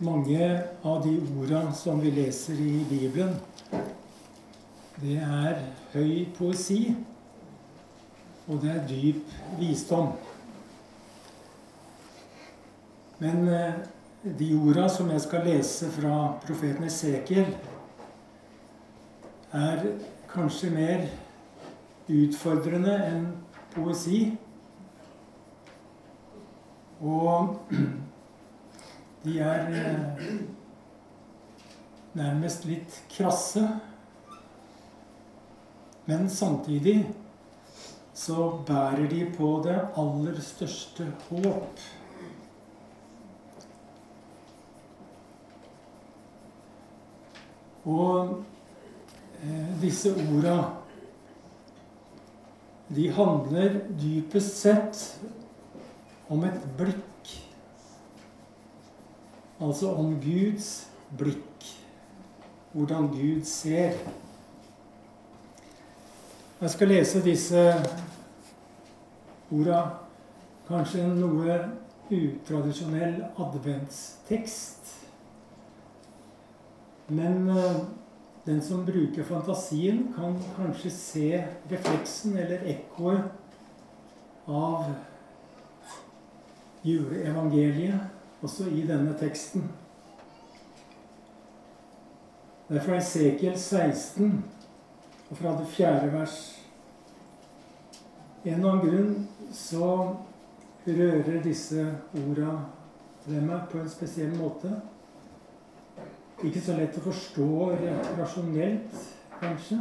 Mange av de orda som vi leser i Bibelen, det er høy poesi, og det er dyp visdom. Men eh, de orda som jeg skal lese fra profeten Esekiel, er kanskje mer utfordrende enn poesi. Og de er eh, nærmest litt krasse. Men samtidig så bærer de på det aller største håp. Og eh, disse orda de handler dypest sett om et blikk Altså om Guds blikk. Hvordan Gud ser. Jeg skal lese disse orda. Kanskje en noe utradisjonell adventstekst. Men eh, den som bruker fantasien, kan kanskje se refleksen eller ekkoet av juleevangeliet også i denne teksten. Det er fra Esekiel 16 og fra det fjerde vers. En eller annen grunn så rører disse orda ved meg på en spesiell måte. Ikke så lett å forstå rasjonelt, kanskje.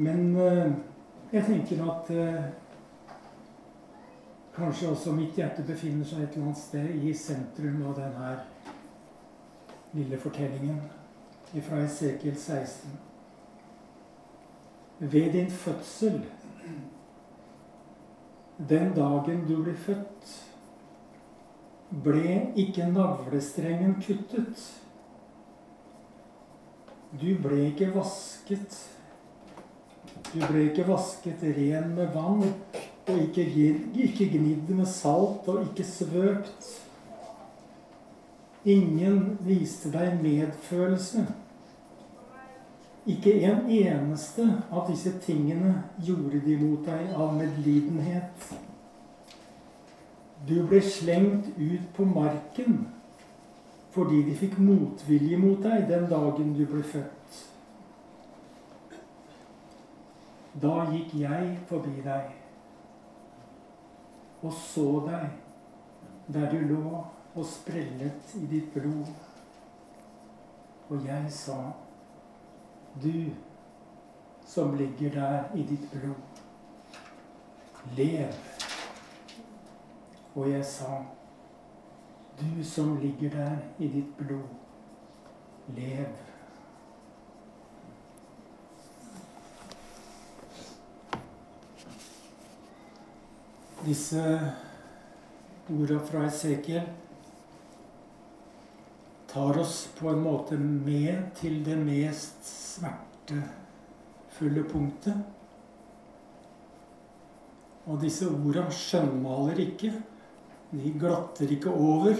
Men eh, jeg tenker at eh, Kanskje også mitt hjerte befinner seg et eller annet sted i sentrum av denne lille fortellingen fra Esekiel 16. Ved din fødsel, den dagen du ble født, ble ikke navlestrengen kuttet. Du ble ikke vasket. Du ble ikke vasket ren med vann og ikke, ikke gnidd med salt og ikke svøpt. Ingen viste deg medfølelse. Ikke en eneste av disse tingene gjorde de mot deg av medlidenhet. Du ble slengt ut på marken fordi de fikk motvilje mot deg den dagen du ble født. Da gikk jeg forbi deg og så deg der du lå og sprellet i ditt blod. Og jeg sa, du som ligger der i ditt blod, lev. Og jeg sa, du som ligger der i ditt blod, lev. Disse orda fra Esekiel tar oss på en måte med til det mest smertefulle punktet. Og disse orda skjønnmaler ikke. De glatter ikke over.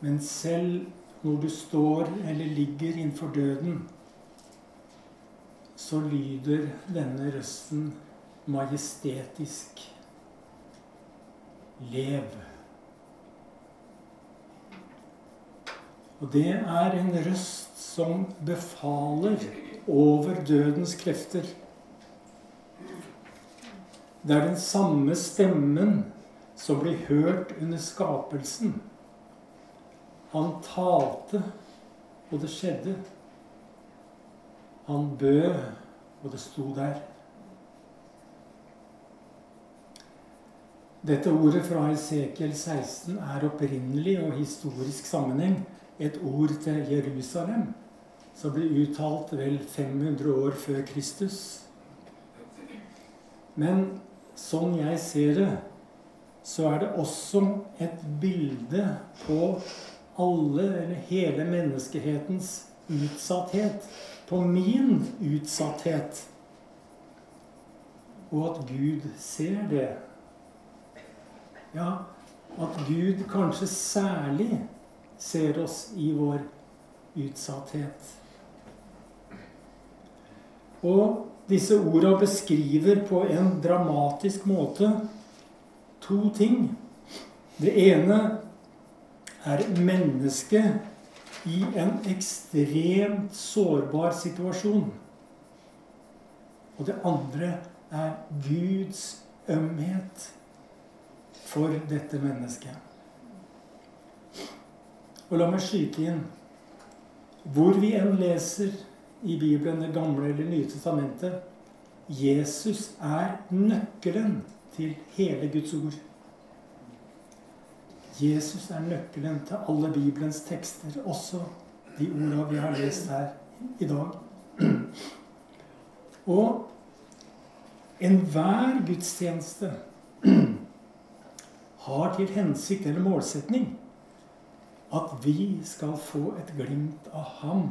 Men selv når du står eller ligger innenfor døden, så lyder denne røsten majestetisk. Lev. Og det er en røst som befaler over dødens krefter. Det er den samme stemmen som blir hørt under skapelsen. Han talte, og det skjedde. Han bød, og det sto der. Dette ordet fra Esekiel 16 er opprinnelig og historisk sammenheng et ord til Jerusalem, som ble uttalt vel 500 år før Kristus. Men sånn jeg ser det, så er det også et bilde på alle, eller hele menneskehetens utsatthet. På min utsatthet. Og at Gud ser det. Ja, at Gud kanskje særlig ser oss i vår utsatthet. Og disse orda beskriver på en dramatisk måte to ting. Det ene er mennesket i en ekstremt sårbar situasjon. Og det andre er Guds ømhet for dette mennesket. Og la meg skyte inn hvor vi enn leser i Bibelen, Det gamle eller Nye testamentet Jesus er nøkkelen til hele Guds ord. Jesus er nøkkelen til alle Bibelens tekster, også de orda vi har lest her i dag. Og enhver gudstjeneste har til hensikt eller målsetning at vi skal få et glimt av ham,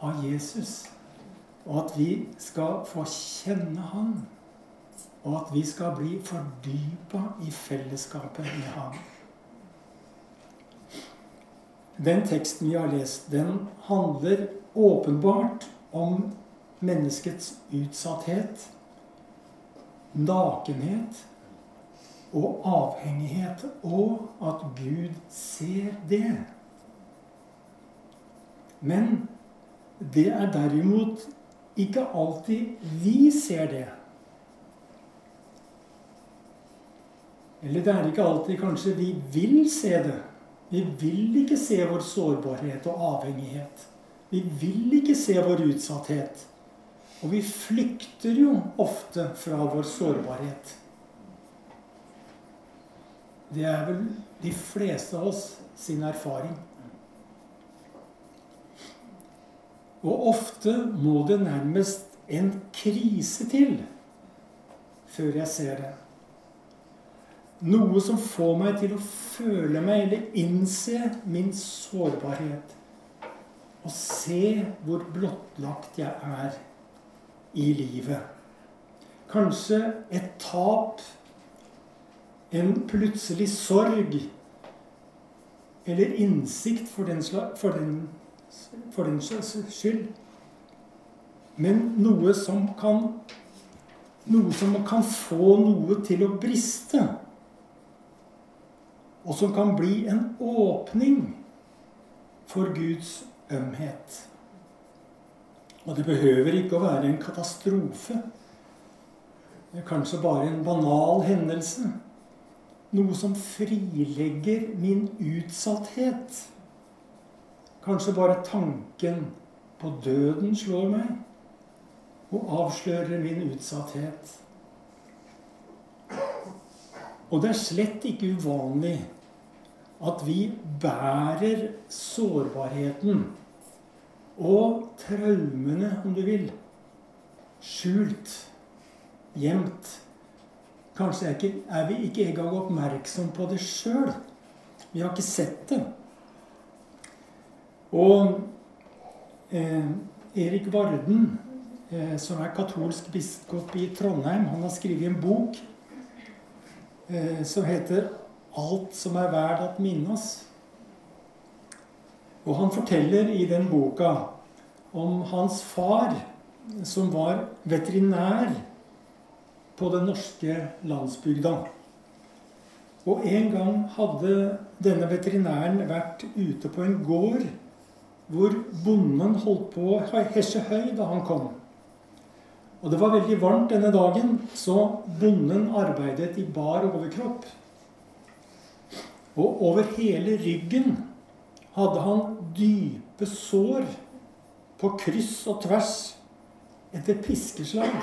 av Jesus. Og at vi skal få kjenne ham. Og at vi skal bli fordypa i fellesskapet med ham. Den teksten vi har lest, den handler åpenbart om menneskets utsatthet, nakenhet og avhengighet, og at Gud ser det. Men det er derimot ikke alltid vi ser det. Eller det er ikke alltid kanskje vi vil se det. Vi vil ikke se vår sårbarhet og avhengighet. Vi vil ikke se vår utsatthet. Og vi flykter jo ofte fra vår sårbarhet. Det er vel de fleste av oss sin erfaring. Og ofte må det nærmest en krise til før jeg ser det. Noe som får meg til å føle meg eller innse min sårbarhet. Og se hvor blottlagt jeg er i livet. Kanskje et tap en plutselig sorg eller innsikt for den, for den, for den skyld. Men noe som kan noe som kan få noe til å briste. Og som kan bli en åpning for Guds ømhet. Og det behøver ikke å være en katastrofe. Kanskje bare en banal hendelse. Noe som frilegger min utsatthet. Kanskje bare tanken på døden slår meg og avslører min utsatthet. Og det er slett ikke uvanlig at vi bærer sårbarheten og traumene, om du vil, skjult, gjemt Kanskje er, ikke, er vi ikke engang oppmerksom på det sjøl. Vi har ikke sett det. Og eh, Erik Varden, eh, som er katolsk biskop i Trondheim, han har skrevet en bok eh, som heter 'Alt som er verd at minnes'. Og han forteller i den boka om hans far, som var veterinær på den norske landsbygda. Og en gang hadde denne veterinæren vært ute på en gård hvor bonden holdt på å hesje høy da han kom. Og det var veldig varmt denne dagen, så bonden arbeidet i bar overkropp. Og over hele ryggen hadde han dype sår på kryss og tvers etter piskeslag.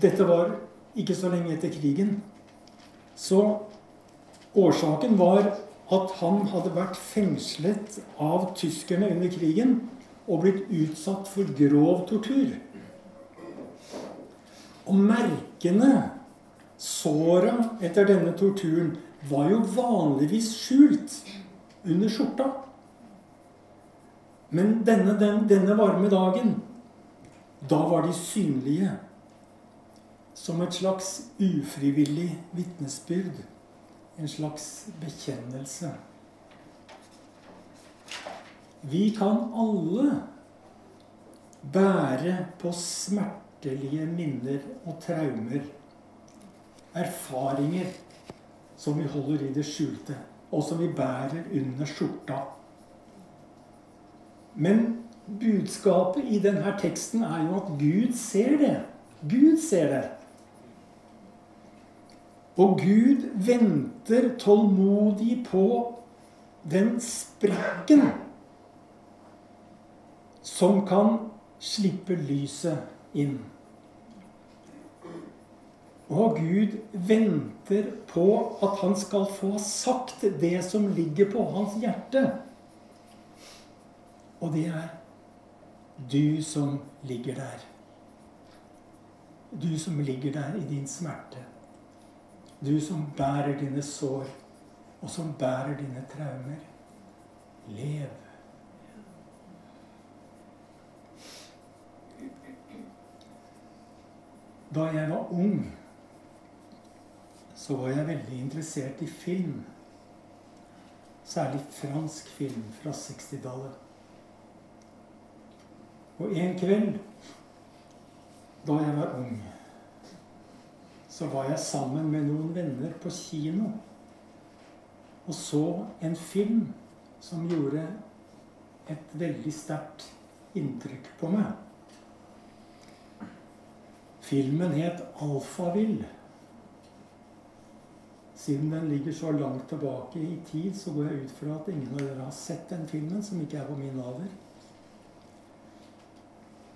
Dette var ikke så lenge etter krigen. Så årsaken var at han hadde vært fengslet av tyskerne under krigen og blitt utsatt for grov tortur. Og merkene, såra etter denne torturen, var jo vanligvis skjult under skjorta. Men denne, den, denne varme dagen, da var de synlige som et slags ufrivillig vitnesbyrd. En slags bekjennelse. Vi kan alle bære på smertelige minner og traumer. Erfaringer som vi holder i det skjulte, og som vi bærer under skjorta. Men budskapet i denne teksten er jo at Gud ser det. Gud ser det. Og Gud venter tålmodig på den sprekken som kan slippe lyset inn. Og Gud venter på at han skal få sagt det som ligger på hans hjerte. Og det er du som ligger der. Du som ligger der i din smerte. Du som bærer dine sår, og som bærer dine traumer. Lev. Da jeg var ung, så var jeg veldig interessert i film. Særlig fransk film fra 60-tallet. Og en kveld da jeg var ung, så var jeg sammen med noen venner på kino og så en film som gjorde et veldig sterkt inntrykk på meg. Filmen het 'Alfavill'. Siden den ligger så langt tilbake i tid, så går jeg ut fra at ingen av dere har sett den filmen, som ikke er på min alder.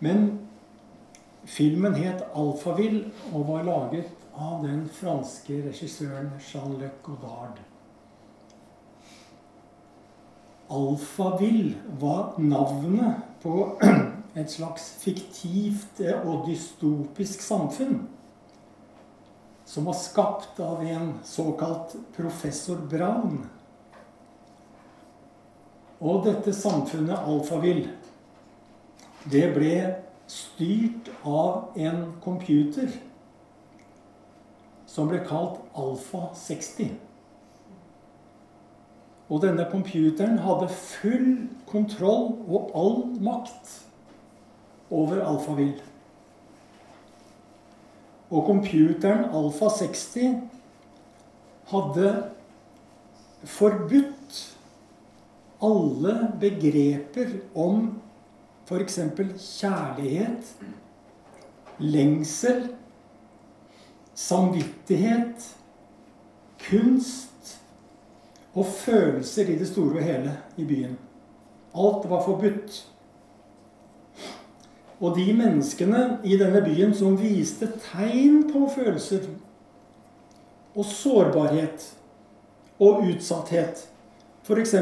Men filmen het 'Alfavill' og var laget av den franske regissøren Jean-Luc Godard. Alfavill var navnet på et slags fiktivt og dystopisk samfunn som var skapt av en såkalt professor Braun. Og dette samfunnet, Alfavill, det ble styrt av en computer som ble kalt Alfa 60. Og denne computeren hadde full kontroll og all makt over Alfavill. Og computeren Alfa 60 hadde forbudt alle begreper om f.eks. kjærlighet, lengsel, samvittighet, kunst og følelser i det store og hele i byen. Alt var forbudt. Og de menneskene i denne byen som viste tegn på følelser og sårbarhet og utsatthet, f.eks.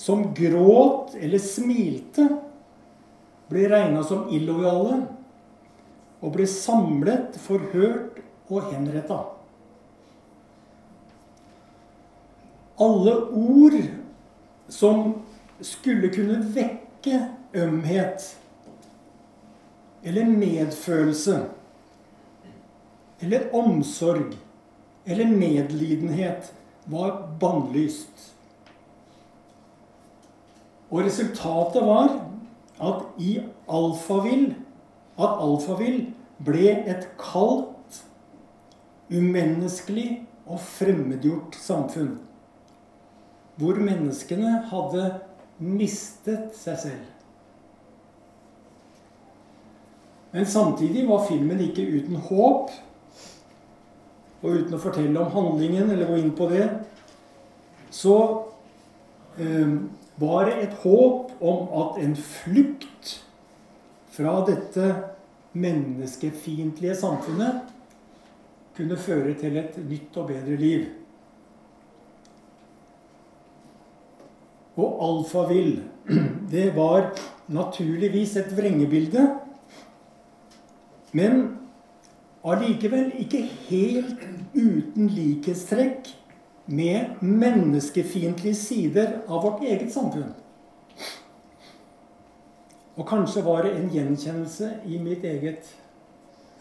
som gråt eller smilte, ble regna som illojale og ble samlet, forhørt og henretta. Alle ord som skulle kunne vekke ømhet eller medfølelse eller omsorg eller medlidenhet var bannlyst. Og resultatet var at i alfavill at alfavill ble et kaldt, umenneskelig og fremmedgjort samfunn. Hvor menneskene hadde mistet seg selv. Men samtidig var filmen ikke uten håp. Og uten å fortelle om handlingen eller gå inn på det, så eh, var det et håp om at en flukt fra dette menneskefiendtlige samfunnet kunne føre til et nytt og bedre liv. Og alfavill, det var naturligvis et vrengebilde men allikevel ikke helt uten likhetstrekk med menneskefiendtlige sider av vårt eget samfunn. Og kanskje var det en gjenkjennelse i mitt eget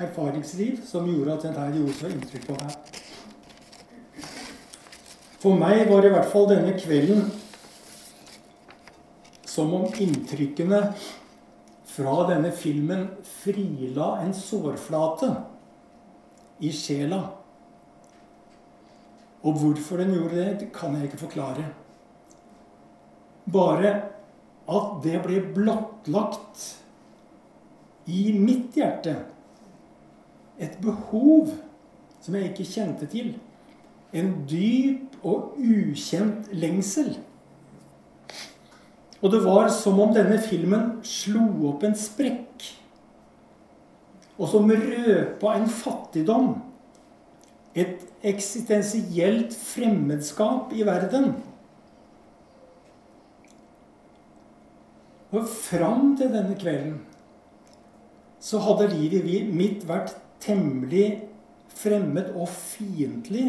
erfaringsliv som gjorde at dette gjorde så inntrykk på meg. For meg var i hvert fall denne kvelden som om inntrykkene fra denne filmen frila en sårflate i sjela. Og hvorfor den gjorde det, det kan jeg ikke forklare. Bare at det ble blottlagt i mitt hjerte et behov som jeg ikke kjente til. En dyp og ukjent lengsel. Og det var som om denne filmen slo opp en sprekk. Og som røpa en fattigdom. Et eksistensielt fremmedskap i verden. Og fram til denne kvelden så hadde livet mitt vært temmelig fremmed og fiendtlig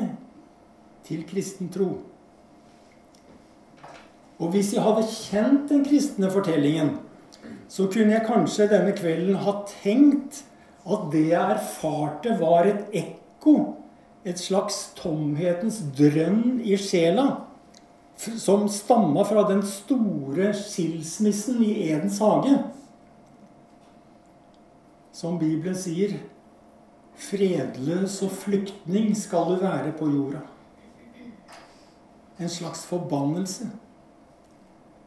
til kristen tro. Og hvis jeg hadde kjent den kristne fortellingen, så kunne jeg kanskje denne kvelden ha tenkt at det jeg erfarte, var et ekko, et slags tomhetens drønn i sjela, som stamma fra den store skilsmissen i Edens hage. Som Bibelen sier, fredløs og flyktning skal du være på jorda. En slags forbannelse.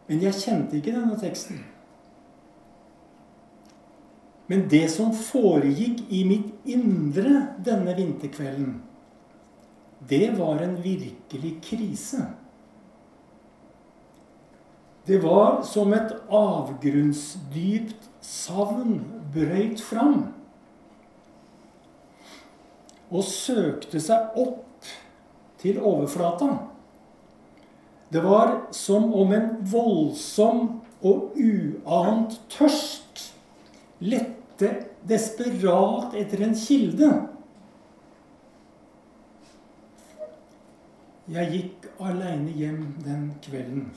Men jeg kjente ikke denne teksten. Men det som foregikk i mitt indre denne vinterkvelden, det var en virkelig krise. Det var som et avgrunnsdypt savn brøyt fram og søkte seg opp til overflata. Det var som om en voldsom og uant tørst lette desperat etter en kilde. Jeg gikk aleine hjem den kvelden.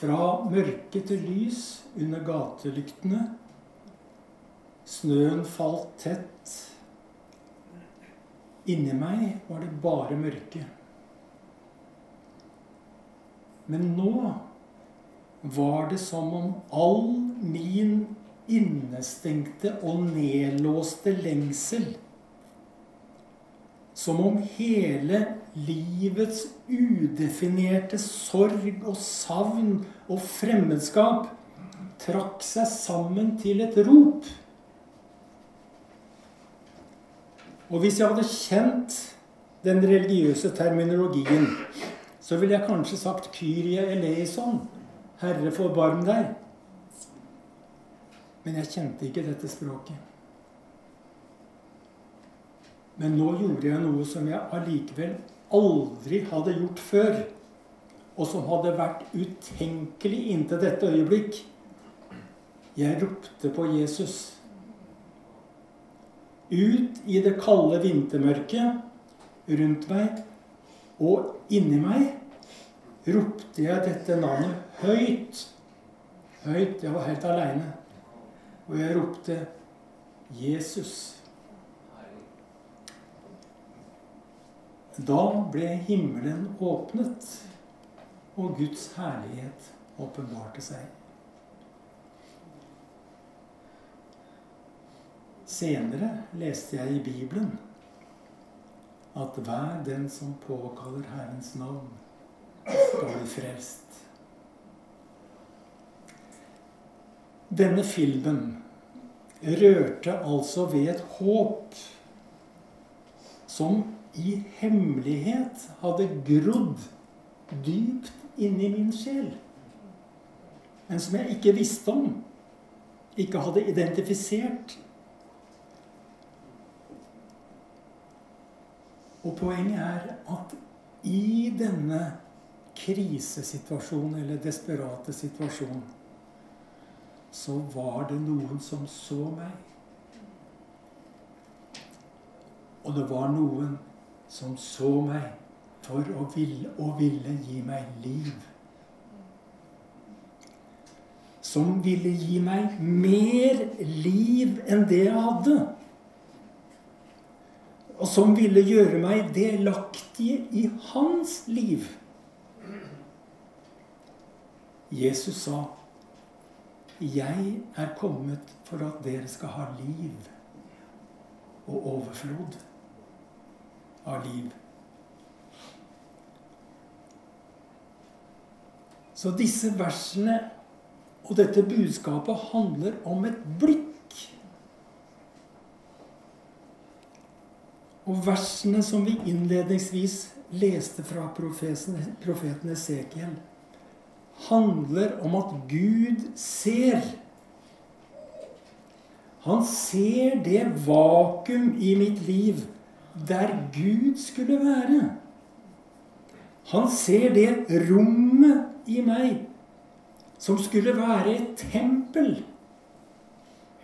Fra mørke til lys under gatelyktene. Snøen falt tett. Inni meg var det bare mørke. Men nå var det som om all min innestengte og nedlåste lengsel Som om hele livets udefinerte sorg og savn og fremmedskap trakk seg sammen til et rop. Og hvis jeg hadde kjent den religiøse terminologien så ville jeg kanskje sagt 'Kyrie eleison'. Herre, forbarm deg. Men jeg kjente ikke dette språket. Men nå gjorde jeg noe som jeg allikevel aldri hadde gjort før. Og som hadde vært utenkelig inntil dette øyeblikk. Jeg ropte på Jesus. Ut i det kalde vintermørket rundt meg og inni meg ropte jeg dette navnet høyt. Høyt. Jeg var helt aleine. Og jeg ropte 'Jesus'. Da ble himmelen åpnet, og Guds herlighet åpenbarte seg. Senere leste jeg i Bibelen at hver den som påkaller Herrens navn, skal bli frelst. Denne filmen rørte altså ved et håp som i hemmelighet hadde grodd dypt inni min sjel. Men som jeg ikke visste om, ikke hadde identifisert. Og poenget er at i denne krisesituasjonen, eller desperate situasjonen, så var det noen som så meg. Og det var noen som så meg for å ville, å ville gi meg liv. som ville gi meg mer liv enn det jeg hadde. Og som ville gjøre meg delaktig i hans liv. Jesus sa, 'Jeg er kommet for at dere skal ha liv og overflod av liv'. Så disse versene og dette budskapet handler om et blikk. Og versene som vi innledningsvis leste fra profeten, profeten Esekiel, handler om at Gud ser. Han ser det vakuum i mitt liv der Gud skulle være. Han ser det rommet i meg som skulle være et tempel.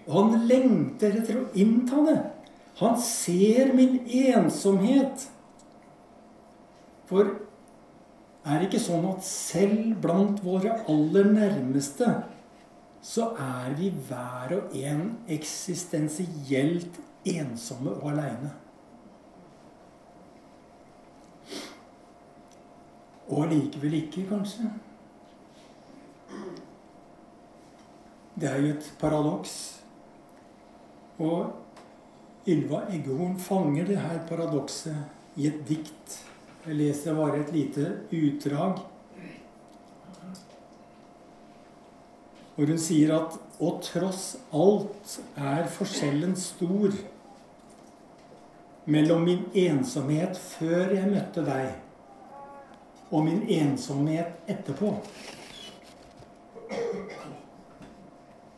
Og han lengter etter å innta det. Han ser min ensomhet. For er det ikke sånn at selv blant våre aller nærmeste så er vi hver og en eksistensielt ensomme og aleine? Og allikevel ikke, kanskje. Det er jo et paradoks. Og Ylva Eggehorn fanger det her paradokset i et dikt. Jeg leser bare et lite utdrag. Hvor hun sier at og tross alt er forskjellen stor mellom min ensomhet før jeg møtte deg, og min ensomhet etterpå.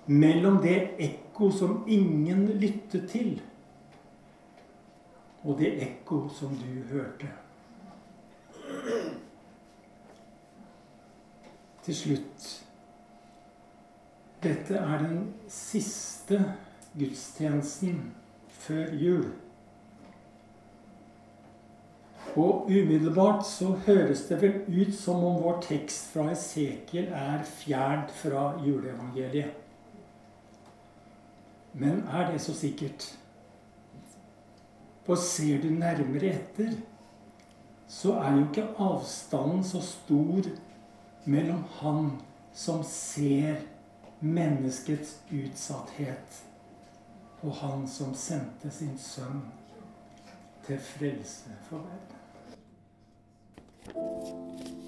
Mellom det ekko som ingen lyttet til, og det ekko som du hørte. Til slutt Dette er den siste gudstjenesten før jul. Og umiddelbart så høres det vel ut som om vår tekst fra Esekiel er fjernt fra juleevangeliet. Men er det så sikkert? For ser du nærmere etter, så er jo ikke avstanden så stor mellom han som ser menneskets utsatthet, og han som sendte sin sønn til frelse for verden. Thank you.